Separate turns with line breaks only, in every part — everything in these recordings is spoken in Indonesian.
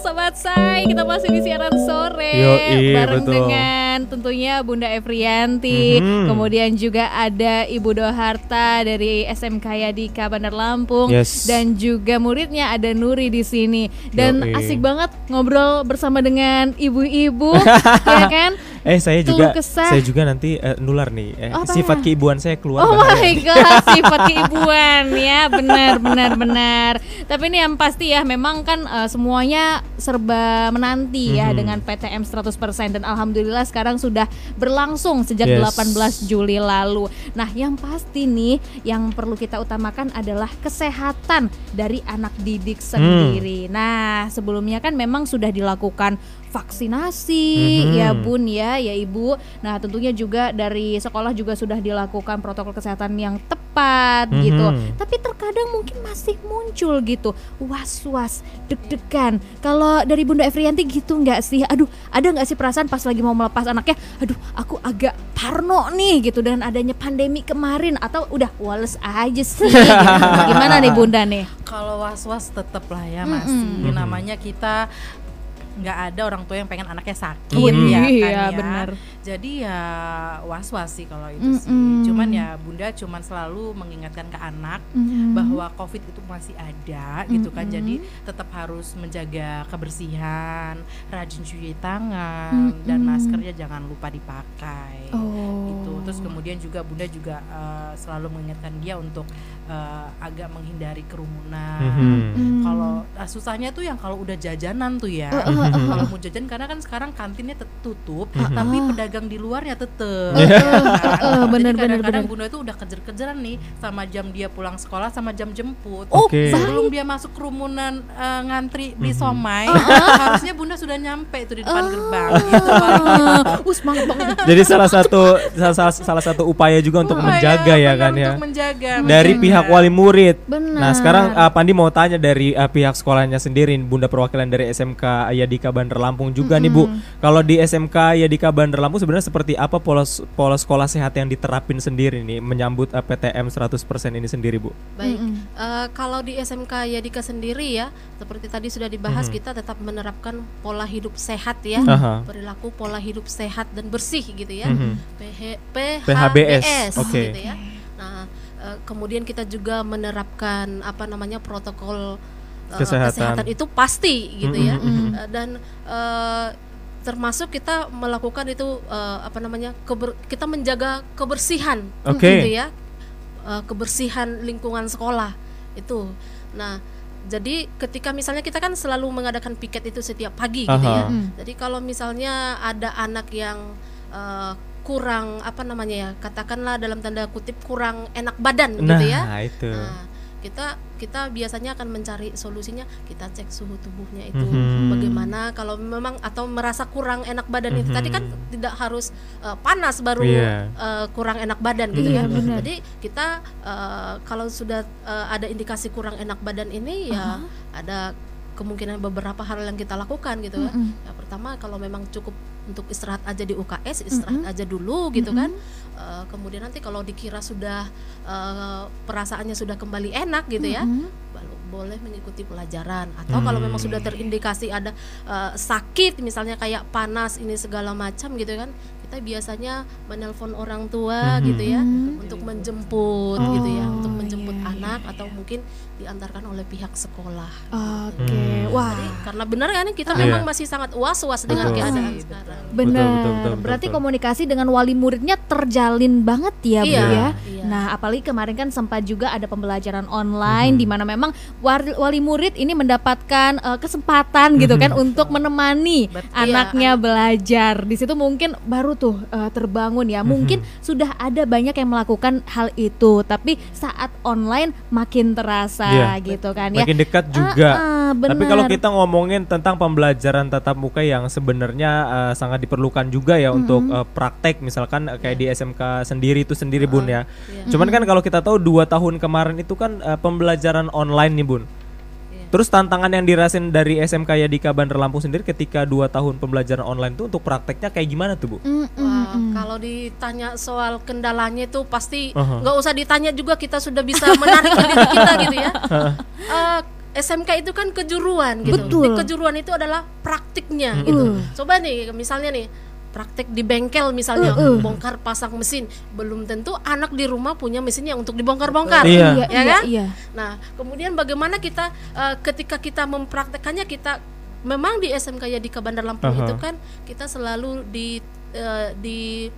Sobat Say, kita masih di siaran sore
Yoi,
bareng
betul.
dengan tentunya Bunda Evrianti,
Mhm.
kemudian juga ada Ibu Doharta dari SMK Yadika Bandar Lampung
Yes.
dan juga muridnya ada Nuri di sini. Dan
Yoi.
asik banget ngobrol bersama dengan ibu-ibu, ya kan?
Eh saya juga
kesah.
saya juga nanti eh, nular nih eh,
Apa?
sifat keibuan saya keluar
Oh
bahaya
my god, sifat keibuan ya, benar benar benar. Tapi ini yang pasti ya, memang kan eh, semuanya serba menanti ya
Mhm.
dengan PTM 100% dan alhamdulillah sekarang sudah berlangsung sejak
Yes.
18 Juli lalu. Nah, yang pasti nih yang perlu kita utamakan adalah kesehatan dari anak didik sendiri. Nah, sebelumnya kan memang sudah dilakukan vaksinasi
Mhm.
ya Bun ya, ya Ibu. Nah, tentunya juga dari sekolah juga sudah dilakukan protokol kesehatan yang tepat
Mhm.
gitu. Tapi terkadang mungkin masih muncul gitu was-was, deg-degan. Kalau dari Bunda Evrianti gitu nggak sih? Aduh, ada nggak sih perasaan pas lagi mau melepas anaknya? Aduh, aku agak parno nih gitu dengan adanya pandemi kemarin atau udah wales aja sih. gitu. Gimana nih Bunda nih?
Kalau was-was tetep lah ya masih
Mhm.
namanya kita nggak ada orang tua yang pengen anaknya sakit
Oh,
ya kan
iya,
ya.
benar.
Jadi ya was-was sih kalau itu sih.
Mm-mm.
Cuman ya Bunda cuman selalu mengingatkan ke anak
Mhm.
bahwa COVID itu masih ada gitu kan. Jadi tetap harus menjaga kebersihan, rajin cuci tangan dan
Mm-mm.
maskernya jangan lupa dipakai.
Oh.
Gitu. Terus kemudian juga Bunda juga eh, selalu mengingatkan dia untuk eh, agak menghindari kerumunan.
Hmm.
Kalau ah, susahnya tuh yang kalau udah jajanan tuh ya.
Eh,
Kalau mau jajan karena kan sekarang kantinnya tertutup,
Mhm.
tapi pedagang di luarnya tetep.
Eh, eh,
Kan?
eh,
Jadi
bener, bener,
kadang-kadang
bener.
Bunda itu udah kejar-kejaran nih sama jam dia pulang sekolah sama jam jemput.
Oh,
Oke.
Sebelum dia masuk kerumunan eh, ngantri beli
Mhm.
somai, harusnya Bunda sudah nyampe itu di depan gerbang gitu.
Uh.
Jadi salah satu salah, salah satu upaya juga untuk
Oh,
menjaga ya kan ya.
Untuk menjaga.
Dari
menjaga.
pihak wali murid.
Benar.
Nah sekarang uh, Pandi mau tanya dari uh, pihak sekolahnya sendiri, Bunda perwakilan dari SMK Yadika Bandar Lampung juga nih Bu. Kalau di SMK Yadika Bandar Lampung sebenarnya seperti apa pola pola sekolah sehat yang diterapin sendiri nih menyambut uh, PTM 100% ini sendiri Bu?
Baik,
Mm-mm.
eh, kalau di SMK Yadika sendiri ya, seperti tadi sudah dibahas,
Mhm.
kita tetap menerapkan pola hidup sehat ya,
Aha.
perilaku pola hidup sehat dan bersih gitu ya,
Mhm.
PH,
PHBS,
PHBS,
oke.
gitu ya. Nah, eh, kemudian kita juga menerapkan apa namanya protokol eh,
Kesehatan.
itu pasti gitu ya,
Mhm, mhm.
Eh, dan eh, termasuk kita melakukan itu eh, apa namanya keber- kita menjaga kebersihan
Oke.
gitu ya Eh, kebersihan lingkungan sekolah itu nah jadi ketika misalnya kita kan selalu mengadakan piket itu setiap pagi gitu ya
Mm.
jadi kalau misalnya ada anak yang eh, kurang apa namanya ya katakanlah dalam tanda kutip kurang enak badan
Nah
gitu ya
itu.
Nah, kita kita biasanya akan mencari solusinya kita cek suhu tubuhnya itu
Mhm.
bagaimana kalau memang atau merasa kurang enak badan itu tadi kan
Mhm.
tidak harus uh, panas baru
Iya.
uh, kurang enak badan gitu
Iya,
ya
benar.
jadi kita uh, kalau sudah uh, ada indikasi kurang enak badan ini ya ada kemungkinan beberapa hal yang kita lakukan gitu ya
Mm-mm.
Ya, pertama kalau memang cukup untuk istirahat aja di UKS istirahat
Mm-mm.
aja dulu gitu
Mm-mm.
kan Eh, kemudian nanti kalau dikira sudah eh, perasaannya sudah kembali enak gitu ya
Mm-mm.
baru boleh mengikuti pelajaran atau kalau memang
Hmm.
sudah terindikasi ada eh, sakit misalnya kayak panas ini segala macam gitu kan kita biasanya menelpon orang tua
Mhm.
gitu ya
Mhm.
untuk menjemput
Oh,
gitu ya untuk menjemput
iya, iya,
anak
iya.
atau mungkin diantarkan oleh pihak sekolah
Oke,
Hmm.
wah.
Jadi, karena benar kan kita
Iya.
memang masih sangat was-was dengan
Betul.
keadaan
Betul.
sekarang
Benar.
Betul, betul, betul,
Berarti
betul.
komunikasi dengan wali muridnya terjalin banget ya, Bu
Iya,
ya.
iya.
Nah, apalagi kemarin kan sempat juga ada pembelajaran online di mana memang wali, wali murid ini mendapatkan eh, kesempatan gitu kan untuk menemani
Betul.
anaknya belajar. Di situ mungkin baru tuh eh, terbangun ya. Mungkin sudah ada banyak yang melakukan hal itu, tapi saat online makin terasa
Iya.
gitu kan ya.
Makin dekat juga.
Ah, ah,
Tapi kalau kita ngomongin tentang pembelajaran tatap muka yang sebenarnya uh, sangat diperlukan juga ya untuk uh, praktek misalkan uh, kayak di SMK sendiri itu sendiri Bun ya.
Iya.
Cuman kan kalau kita tahu dua tahun kemarin itu kan uh, pembelajaran online nih Bun.
Iya.
Terus tantangan yang dirasain dari SMK Yadika Bandar Lampung sendiri ketika dua tahun pembelajaran online itu untuk prakteknya kayak gimana tuh Bu?
Mm, mm,
Wah,
mm.
kalau ditanya soal kendalanya itu pasti
Aha.
nggak usah ditanya juga kita sudah bisa menarik diri kita gitu ya. Eh, SMK itu kan kejuruan gitu.
Betul.
Di kejuruan itu adalah praktiknya gitu. Coba nih misalnya nih praktek di bengkel misalnya bongkar pasang mesin belum tentu anak di rumah punya mesin yang untuk dibongkar-bongkar
Iya.
ya kan
iya.
nah kemudian bagaimana kita eh, ketika kita mempraktekannya kita memang di SMK Yadika Bandar Lampung
Aha.
itu kan kita selalu di eh, di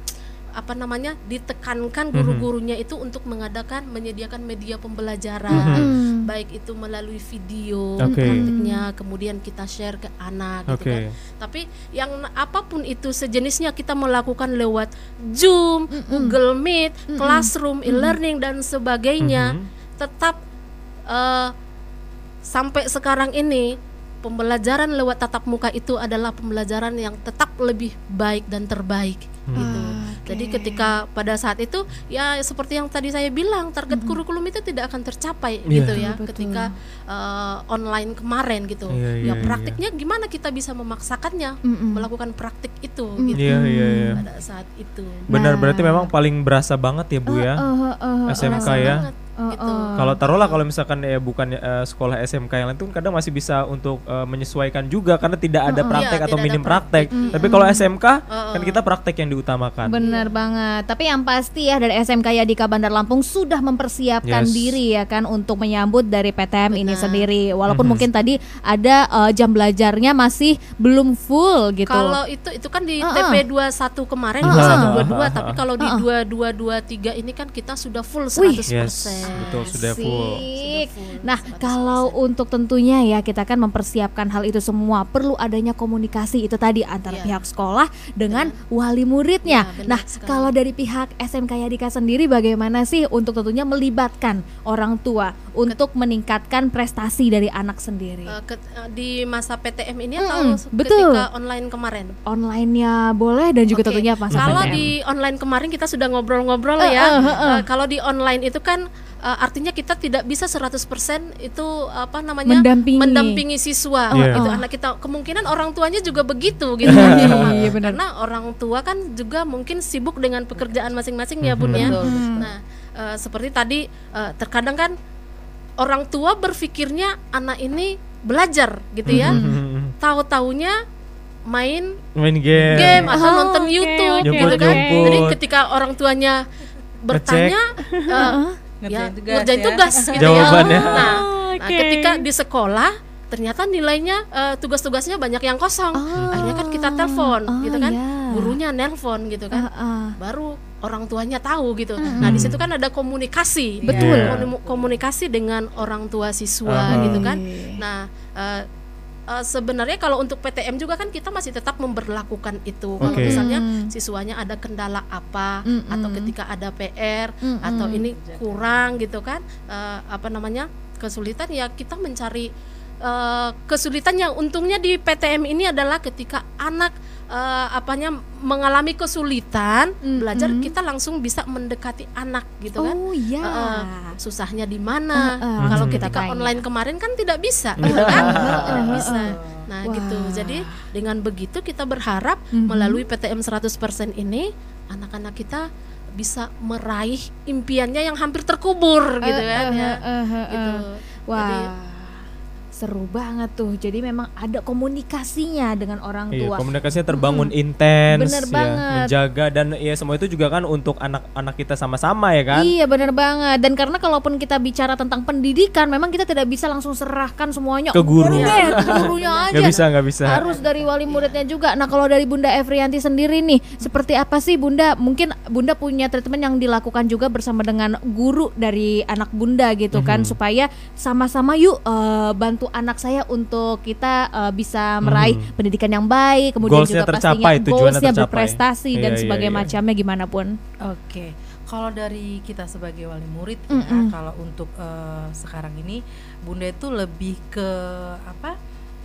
apa namanya ditekankan guru-gurunya itu untuk mengadakan menyediakan media pembelajaran
Hmm.
baik itu melalui video
Oke.
praktiknya kemudian kita share ke anak gitu
Oke.
kan tapi yang apa pun itu sejenisnya kita melakukan lewat Zoom, Google Meet, Classroom, e-learning dan sebagainya
Mhm.
tetap eh, sampai sekarang ini pembelajaran lewat tatap muka itu adalah pembelajaran yang tetap lebih baik dan terbaik gitu. Jadi ketika pada saat itu ya seperti yang tadi saya bilang target kurikulum itu tidak akan tercapai
Iya.
gitu ya ketika eh, online kemarin gitu.
Iya, iya,
ya praktiknya gimana kita bisa memaksakannya melakukan praktik itu gitu
Iya, iya, iya.
pada saat itu.
Benar berarti memang paling berasa banget ya Bu ya.
Eh, eh, eh,
SMK
Berasa
ya.
banget, gitu.
Kalau taruhlah kalau misalkan ya bukan eh, sekolah SMK yang lain tuh kadang masih bisa untuk eh, menyesuaikan juga karena tidak ada praktek
Iya,
atau minim
praktek.
praktek. Tapi kalau SMK kan kita praktek yang diutamakan.
Benar banget. Tapi yang pasti ya dari SMK Yadika Bandar Lampung sudah mempersiapkan
Yes.
diri ya kan untuk menyambut dari PTM ini sendiri. Walaupun
Mhm.
mungkin tadi ada eh, jam belajarnya masih belum full gitu.
Kalau itu itu kan di
Uh-uh.
TP 21 kemarin
Uh-uh.
2122 tapi kalau di 2223 ini kan kita sudah full 100%.
Yes, betul sudah full.
Asik. Nah, kalau untuk tentunya ya kita kan mempersiapkan hal itu semua perlu adanya komunikasi itu tadi antara
Iya.
pihak sekolah dengan wali muridnya.
Ya,
nah,
sekali.
kalau dari pihak SMK Yadika sendiri bagaimana sih untuk tentunya melibatkan orang tua untuk meningkatkan prestasi dari anak sendiri?
Eh, ke- eh, di masa PTM ini
Mm-mm,
atau
betul.
ketika online kemarin?
Online-nya boleh dan juga
Oke.
tentunya pas
Kalau
PTM.
di online kemarin kita sudah ngobrol-ngobrol
Eh,
ya.
eh, eh. Eh,
kalau di online itu kan eh, artinya kita tidak bisa 100% itu apa namanya
Mendampingi.
mendampingi siswa
Iya.
gitu
Oh.
anak kita kemungkinan orang tuanya juga begitu gitu kan rumah.
Iya, benar.
karena orang tua kan juga mungkin sibuk dengan pekerjaan masing-masing ya bun
Mhm.
ya
betul.
nah eh, seperti tadi eh, terkadang kan orang tua berpikirnya anak ini belajar gitu ya
Mhm.
tahu-taunya main
Main game.
game atau
Oh,
nonton
oke,
YouTube
oke,
gitu kan. Jadi ketika orang tuanya bertanya ya
tugas
ngerjain
ya.
tugas gitu
Jawabannya.
ya. Nah, nah,
Oke.
ketika di sekolah ternyata nilainya eh, tugas-tugasnya banyak yang kosong. Akhirnya kan kita telepon
Oh,
gitu kan.
ya.
Gurunya nelpon gitu kan.
Ah, ah.
Baru orang tuanya tahu gitu. Nah, di situ kan ada komunikasi.
Betul.
Iya.
Komu- Komunikasi dengan orang tua siswa
Aha.
gitu kan. Nah, eh, eh, sebenarnya kalau untuk PTM juga kan kita masih tetap memberlakukan itu. Kalau
Oke.
misalnya
Hmm.
siswanya ada kendala apa
Mm-mm.
atau ketika ada PR
Mm-mm.
atau ini kurang gitu kan eh, apa namanya kesulitan ya kita mencari eh, kesulitan yang untungnya di PTM ini adalah ketika anak eh, apanya mengalami kesulitan
Mm-mm.
belajar kita langsung bisa mendekati anak gitu kan
Oh iya.
Eh, susahnya di mana
Eh, eh,
kalau
kita
ketika
tanya.
online kemarin kan tidak bisa gitu kan tidak bisa nah
Wah.
gitu jadi dengan begitu kita berharap
Mhm.
melalui PTM 100% ini anak-anak kita bisa meraih impiannya yang hampir terkubur gitu
Eh,
kan
eh,
ya
eh, eh, eh.
gitu
Wah.
Jadi-
seru banget tuh. Jadi memang ada komunikasinya dengan orang
Iya,
tua.
komunikasinya terbangun intens,
Bener
ya,
banget.
menjaga dan ya semua itu juga kan untuk anak-anak kita sama-sama ya kan.
Iya bener banget dan karena kalaupun kita bicara tentang pendidikan memang kita tidak bisa langsung serahkan semuanya
Ke guru.
"Udah deh, ke gurunya aja
Gak bisa, nggak bisa.
harus dari wali muridnya juga nah kalau dari Bunda Evrianti sendiri nih seperti apa sih Bunda mungkin Bunda punya treatment yang dilakukan juga bersama dengan guru dari anak Bunda gitu kan
Mhm.
supaya sama-sama yuk eh, bantu anak saya untuk kita eh, bisa meraih
Mhm.
pendidikan yang baik kemudian
Goalsnya
juga
tercapai,
pastinya goalsnya
tercapai.
berprestasi dan
Iya, iya,
sebagainya
iya.
macamnya gimana pun
Oke, kalau dari kita sebagai wali murid ya,
Mm-mm.
kalau untuk eh, sekarang ini Bunda itu lebih ke apa?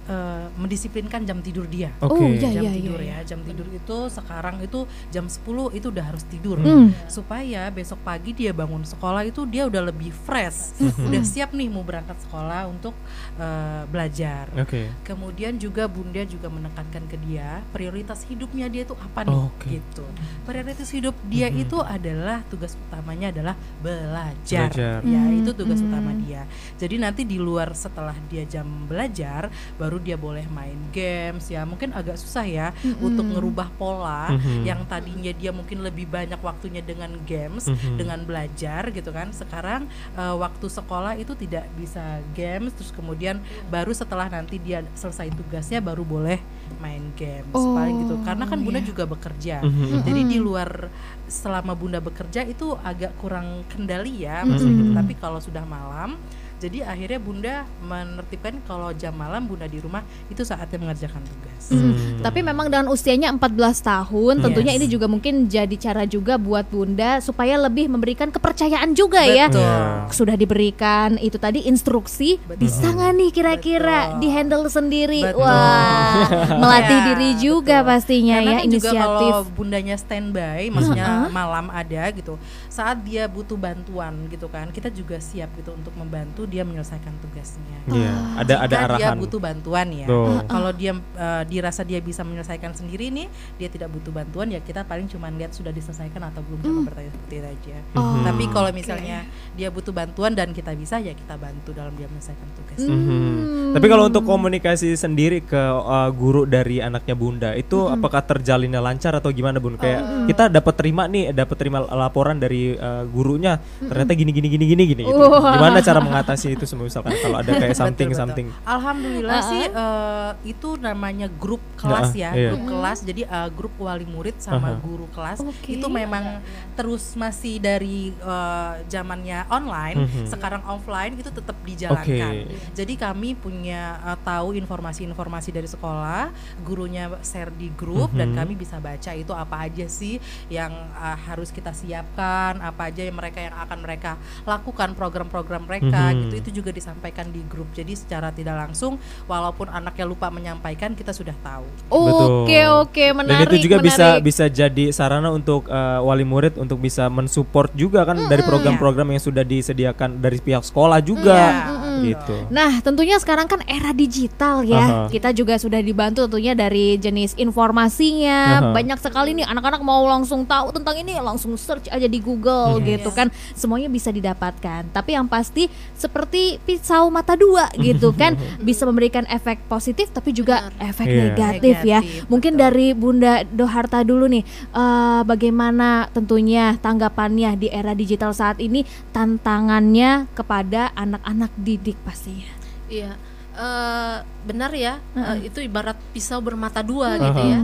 Eh, mendisiplinkan jam tidur dia.
Oke.
Oh, iya,
jam
iya,
tidur
iya.
ya jam tidur itu sekarang itu jam 10 itu udah harus tidur
Hmm.
supaya besok pagi dia bangun sekolah itu dia udah lebih fresh udah siap nih mau berangkat sekolah untuk eh, belajar
Oke.
kemudian juga bunda juga menekankan ke dia prioritas hidupnya dia itu apa nih
Oke.
gitu prioritas hidup dia
Mhm.
itu adalah tugas utamanya adalah belajar,
Belajar.
ya
Hmm,
itu tugas
hmm.
utama dia jadi nanti di luar setelah dia jam belajar baru dia boleh main games ya mungkin agak susah ya untuk ngerubah pola
Mhm.
yang tadinya dia mungkin lebih banyak waktunya dengan games
Mhm.
dengan belajar gitu kan sekarang eh, waktu sekolah itu tidak bisa games terus kemudian baru setelah nanti dia selesai tugasnya baru boleh main games
Oh,
paling gitu karena kan bunda
iya.
juga bekerja
Mhm.
jadi di luar selama bunda bekerja itu agak kurang kendali ya
Mhm.
Riki. tapi kalau sudah malam jadi akhirnya bunda menertibkan kalau jam malam bunda di rumah itu saatnya mengerjakan tugas
Hmm.
Tapi memang dengan usianya 14 tahun, tentunya
Yes.
ini juga mungkin jadi cara juga buat Bunda supaya lebih memberikan kepercayaan juga ya.
Betul.
Iya.
Sudah diberikan itu tadi instruksi,
Betul.
bisa nggak nih kira-kira
Betul.
di handle sendiri?
Betul.
Wah, melatih
Ya,
diri juga
betul.
pastinya
Karena
ya
kan juga
inisiatif.
kalau bundanya standby, maksudnya malam ada gitu. Saat dia butuh bantuan gitu kan, kita juga siap gitu untuk membantu dia menyelesaikan tugasnya.
Iya, ada ada
Jika dia
arahan.
butuh bantuan ya.
Tuh.
Kalau dia eh, dirasa dia bisa menyelesaikan sendiri nih, dia tidak butuh bantuan ya kita paling cuma lihat sudah diselesaikan atau belum coba bertanya seperti itu aja.
Oh,
Tapi kalau misalnya dia butuh bantuan dan kita bisa ya kita bantu dalam dia menyelesaikan tugas.
Mhm. Tapi kalau untuk komunikasi sendiri ke uh, guru dari anaknya Bunda itu apakah terjalinnya lancar atau gimana Bun? Kayak kita dapat terima nih, dapat terima laporan dari uh, gurunya ternyata gini gini gini gini gini. gitu. Gimana cara mengatasi itu semua misalkan kalau ada kayak something
Betul, betul.
something.
Alhamdulillah sih eh, itu namanya grup kelas
Nah,
ya,
iya.
grup kelas. Jadi eh, grup wali murid sama
Aha.
guru kelas
Oke.
itu memang terus masih dari eh, zamannya online,
Mhm.
sekarang offline itu tetap dijalankan.
Oke.
Jadi kami punya eh, tahu informasi-informasi dari sekolah, gurunya share di grup dan
Mhm.
kami bisa baca itu apa aja sih yang eh, harus kita siapkan, apa aja yang mereka yang akan mereka lakukan program-program mereka
Mhm.
gitu itu juga disampaikan di grup. Jadi secara tidak langsung walaupun anaknya lupa menyampaikan kita sudah tahu.
Oke oke menarik.
Dan itu juga bisa
menarik.
bisa jadi sarana untuk uh, wali murid untuk bisa mensupport juga kan dari program-program yang sudah disediakan dari pihak sekolah juga
Iya,
gitu.
Nah, tentunya sekarang kan era digital ya.
Aha.
Kita juga sudah dibantu tentunya dari jenis informasinya.
Aha.
Banyak sekali nih anak-anak mau langsung tahu tentang ini, langsung search aja di Google gitu kan. Semuanya bisa didapatkan. Tapi yang pasti seperti pisau mata dua gitu kan, bisa memberikan efek positif tapi juga efek
Iya.
negatif, ya.
Negatif,
Mungkin
betul.
dari Bunda Doharta dulu nih, eh, bagaimana tentunya tanggapannya di era digital saat ini tantangannya kepada anak-anak didik pastinya.
Iya, eh, benar ya. eh, itu ibarat pisau bermata dua gitu
Aha.
ya.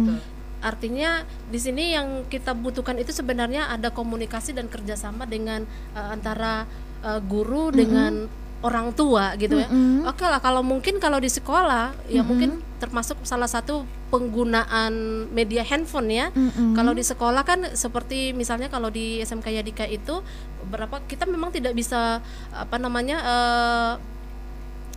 Artinya di sini yang kita butuhkan itu sebenarnya ada komunikasi dan kerjasama dengan eh, antara eh, guru dengan orang tua gitu ya.
Mm-mm.
Oke lah, kalau mungkin kalau di sekolah ya mungkin termasuk salah satu penggunaan media handphone ya.
Mm-mm.
Kalau di sekolah kan seperti misalnya kalau di SMK Yadika itu beberapa kita memang tidak bisa apa namanya eh,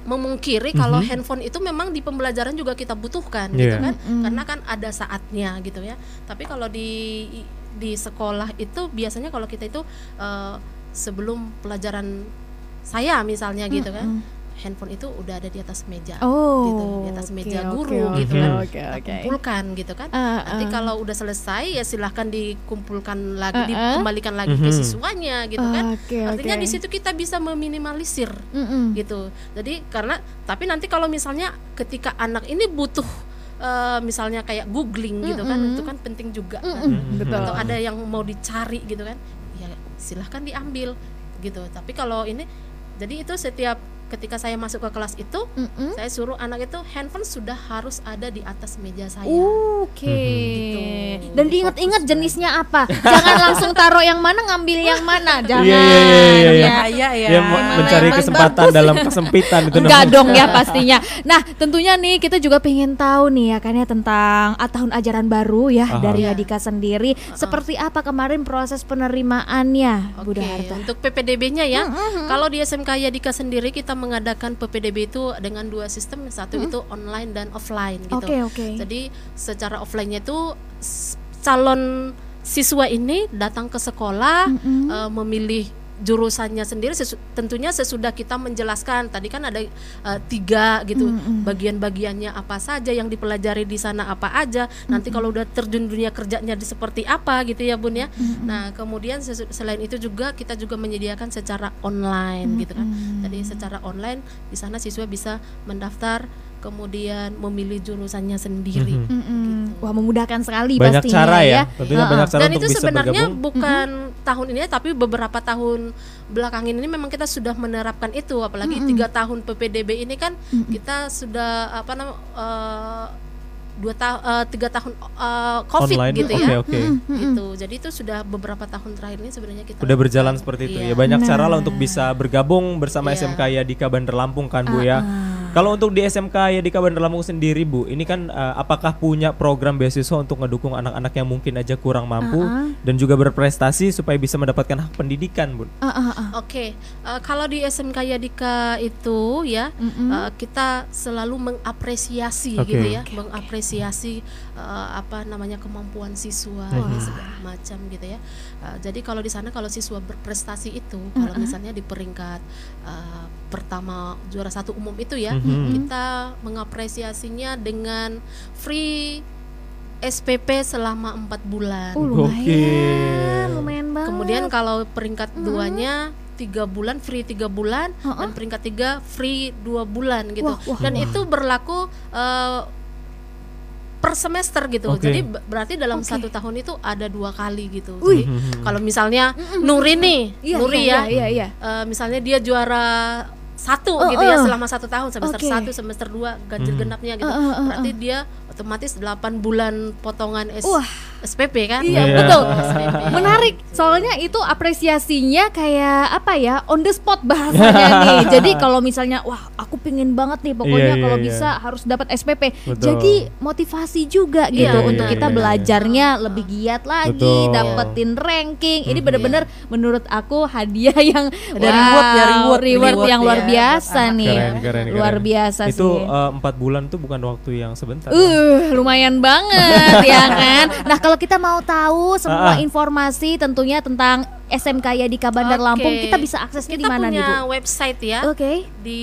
memungkiri kalau handphone itu memang di pembelajaran juga kita butuhkan gitu
Iya.
kan karena kan ada saatnya gitu ya. Tapi kalau di di sekolah itu biasanya kalau kita itu eh, sebelum pelajaran saya misalnya gitu kan handphone itu udah ada di atas meja
Oh,
gitu di atas
oke,
meja guru
oke,
gitu kan
oke,
Kita
oke.
kumpulkan gitu kan
Ah,
nanti
ah.
kalau udah selesai ya silahkan dikumpulkan lagi
Ah, ah.
dikembalikan lagi ke
Mhm.
siswanya gitu kan
Oke,
artinya di situ kita bisa meminimalisir
Mm-mm.
gitu jadi karena tapi nanti kalau misalnya ketika anak ini butuh eh, misalnya kayak googling gitu kan
Mm-mm.
itu kan penting juga kan.
Mm-mm, betul.
atau ada yang mau dicari gitu kan ya silahkan diambil gitu tapi kalau ini jadi itu setiap ketika saya masuk ke kelas itu
Mm-mm.
saya suruh anak itu handphone sudah harus ada di atas meja saya
Oke.
Gitu.
Dan diingat-ingat jenisnya apa. Jangan langsung taruh yang mana ngambil yang mana. Jangan.
Iya, iya, iya,
ya.
Ya, mau
Gimana
mencari
yang
kesempatan
bagus?
dalam kesempitan itu
Enggak
namanya.
dong ya pastinya. Nah, tentunya nih kita juga pengen tahu nih ya kan ya tentang ah, tahun ajaran baru ya
Aha.
dari
Iya.
Adika sendiri. Seperti apa kemarin proses penerimaannya, Bu
Oke,
Darta?
untuk PPDB-nya ya. Kalau di SMK Yadika sendiri kita mengadakan PPDB itu dengan dua sistem, satu itu online dan offline gitu.
Oke, oke.
Jadi secara offline-nya itu calon siswa ini datang ke sekolah
Mm-mm.
eh, memilih jurusannya sendiri sesu- tentunya sesudah kita menjelaskan tadi kan ada eh, tiga gitu
Mm-mm.
bagian-bagiannya apa saja yang dipelajari di sana apa aja nanti kalau udah terjun dunia kerjanya di seperti apa gitu ya bun ya. Nah kemudian sesu- selain itu juga kita juga menyediakan secara online gitu kan. Jadi secara online di sana siswa bisa mendaftar kemudian memilih jurusannya sendiri
Mhm.
Mm-mm. Wah memudahkan sekali
Banyak
pastinya
cara ya,
ya.
tentunya banyak cara
dan
untuk
itu
bisa
sebenarnya
bergabung.
bukan tahun ini tapi beberapa tahun belakangan ini memang kita sudah menerapkan itu apalagi tiga tahun PPDB ini kan kita sudah apa namanya eh, dua tahun tiga tahun eh, COVID
Online,
gitu ya
oke.
gitu jadi itu sudah beberapa tahun terakhir ini sebenarnya kita
Udah berjalan seperti itu
Iya.
ya. Banyak cara lah untuk bisa bergabung bersama
Iya.
SMK Yadika Bandar Lampung kan Bu ya. Kalau untuk di SMK Yadika Bandar Lampung sendiri Bu, ini kan eh, apakah punya program beasiswa untuk ngedukung anak-anak yang mungkin aja kurang mampu dan juga berprestasi supaya bisa mendapatkan hak pendidikan, Bu?
Ah, ah, ah.
Oke, eh, kalau di SMK Yadika itu ya
Mm-mm.
eh, kita selalu mengapresiasi
Oke.
gitu ya, mengapresiasi eh, apa namanya kemampuan siswa dan segala macam gitu ya. Eh, jadi kalau di sana kalau siswa berprestasi itu, kalau misalnya di peringkat eh, pertama juara satu umum itu ya,
Mhm.
kita mengapresiasinya dengan free SPP selama empat bulan.
Oh, lumayan,
Gokil.
lumayan banget.
Kemudian kalau peringkat duanya tiga bulan free tiga bulan
Heeh.
dan peringkat tiga free dua bulan gitu.
Wah, wah.
dan itu berlaku eh, per semester gitu.
Oke.
Jadi ber- berarti dalam
Oke.
satu tahun itu ada dua kali gitu. Jadi kalau misalnya Nuri nih,
Iya,
Nuri
iya,
ya,
iya, iya.
eh, misalnya dia juara satu
Oh,
gitu ya
oh.
selama satu tahun semester
Oke.
satu semester dua ganjil
Hmm.
genapnya gitu
Uh, uh, uh,
berarti dia otomatis 8 bulan potongan S-
Wah.
SPP kan
Iya,
Iya.
betul. Menarik. Soalnya itu apresiasinya kayak apa ya? On the spot bahasanya nih. Jadi kalau misalnya wah, aku pingin banget nih pokoknya
Iya, iya,
kalau
iya.
bisa harus dapat SPP.
Betul.
Jadi motivasi juga
Iya,
gitu
iya,
untuk
iya,
kita
iya.
belajarnya lebih giat lagi,
Betul.
dapetin ranking. Ini
Mhm.
bener-bener menurut aku hadiah yang
Ada
wow,
reward ya, reward,
reward
reward
yang
ya,
luar
buat
biasa nih.
Keren, keren,
Luar
keren.
biasa
Itu
sih.
eh, empat bulan tuh bukan waktu yang sebentar. ya.
Uh, lumayan banget ya kan. Nah, kalau kita mau tahu semua
Ah, ah.
informasi tentunya tentang SMK Yadika Bandar
Oke.
Lampung, kita bisa aksesnya di mana nih,
punya
Bu?
website ya
Oke.
di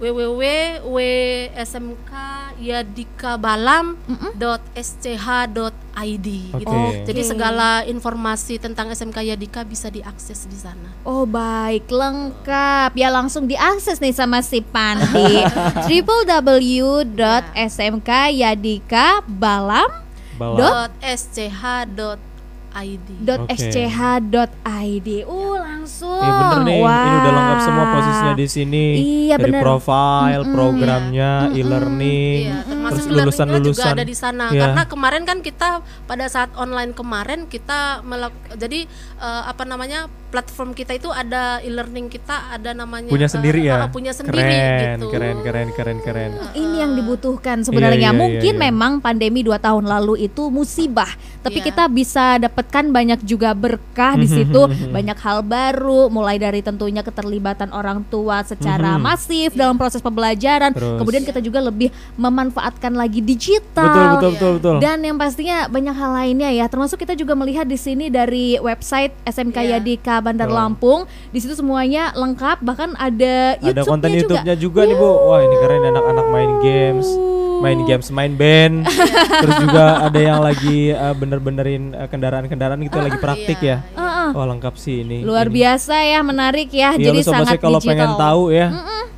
www.smkyadikabalam.sch.id gitu.
Oke.
Jadi segala informasi tentang SMK Yadika bisa diakses di sana.
Oh baik, lengkap. Ya langsung diakses nih sama si Pandi. www.smkyadikabalam
Balam.
Dot?
.sch.id.
Uh, langsung.
Iya bener nih, ini udah lengkap semua
Wah.
posisinya di sini.
Iya,
Dari
bener.
profile, programnya, e-learning,
Iya, termasuk
terus
lulusan juga
lulusan-lulusan.
ada di sana.
Iya.
Karena kemarin kan kita pada saat online kemarin kita melak jadi eh, apa namanya platform kita itu ada e-learning kita ada namanya
punya
eh,
sendiri ya.
punya sendiri
keren,
gitu.
keren, keren, keren, keren.
Ini yang dibutuhkan sebenarnya.
iya, iya,
Mungkin
iya.
memang pandemi dua tahun lalu itu musibah, tapi
Iya.
kita bisa dapatkan banyak juga berkah di situ, banyak hal baru, mulai dari tentunya keterlibatan orang tua secara
Mhm.
masif dalam proses pembelajaran.
Terus.
Kemudian kita juga lebih memanfaatkan lagi digital.
Betul, betul, betul, betul.
Dan yang pastinya banyak hal lainnya ya, termasuk kita juga melihat di sini dari website SMK
Iya.
Yadika Bandar
Betul.
Lampung. Di situ semuanya lengkap, bahkan ada
Ada konten
YouTube-nya
YouTube-nya juga. nih bu. Wah ini keren anak-anak main games, main games, main band. Terus juga ada yang lagi eh, bener-benerin eh, kendaraan-kendaraan gitu lagi praktik
Iya,
ya.
Heeh.
Wah lengkap sih ini.
Luar
Ini.
biasa ya, menarik ya.
Iya
Jadi
lu sobat
sangat
kalau
digital.
pengen tahu ya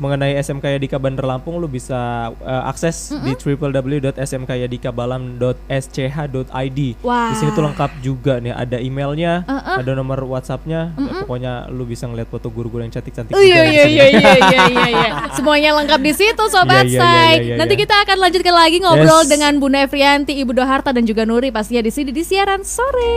mengenai SMK Yadika Bandar Lampung lu bisa eh, akses di www.smkyadikabalam.sch.id.
Wah.
Di sini tuh lengkap juga nih ada emailnya,
Uh-uh.
ada nomor WhatsAppnya. Ya, pokoknya lu bisa ngeliat foto guru-guru yang cantik-cantik.
Oh, iya iya iya iya iya iya iya. Semuanya lengkap di situ sobat
iya, iya,
say.
iya, iya,
Nanti
iya.
kita akan lanjutkan lagi ngobrol
Yes.
dengan Bunda Efrianti, Ibu Doharta dan juga Nuri pastinya di sini di siaran sore.